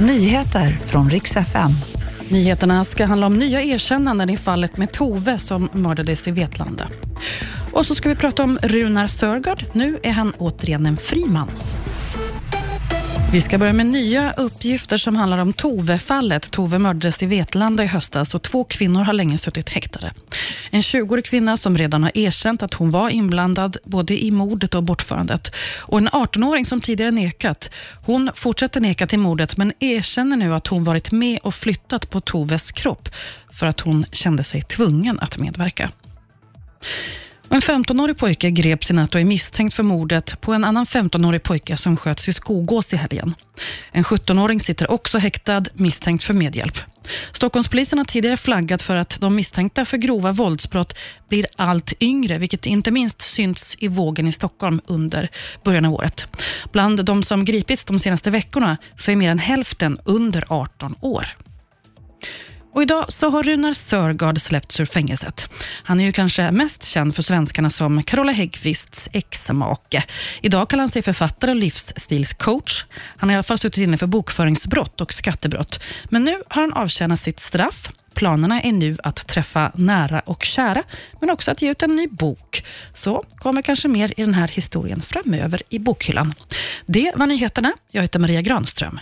Nyheter från riks FM. Nyheterna ska handla om nya erkännanden i fallet med Tove som mördades i Vetlanda. Och så ska vi prata om Runar Sörgard. Nu är han återigen en fri man. Vi ska börja med nya uppgifter som handlar om Tove-fallet. Tove mördades i Vetlanda i höstas och två kvinnor har länge suttit häktade. En 20-årig kvinna som redan har erkänt att hon var inblandad både i mordet och bortförandet. Och en 18-åring som tidigare nekat. Hon fortsätter neka till mordet men erkänner nu att hon varit med och flyttat på Toves kropp för att hon kände sig tvungen att medverka. En 15-årig pojke greps i natt och är misstänkt för mordet på en annan 15-årig pojke som sköts i Skogås i helgen. En 17-åring sitter också häktad misstänkt för medhjälp. Stockholmspolisen har tidigare flaggat för att de misstänkta för grova våldsbrott blir allt yngre, vilket inte minst synts i vågen i Stockholm under början av året. Bland de som gripits de senaste veckorna så är mer än hälften under 18 år. Och idag så har Runar Sörgard släppts ur fängelset. Han är ju kanske mest känd för svenskarna som Carola Häggkvists ex-make. Idag kallar han sig författare och livsstilscoach. Han har i alla fall suttit inne för bokföringsbrott och skattebrott. Men nu har han avtjänat sitt straff. Planerna är nu att träffa nära och kära, men också att ge ut en ny bok. Så kommer kanske mer i den här historien framöver i bokhyllan. Det var nyheterna. Jag heter Maria Granström.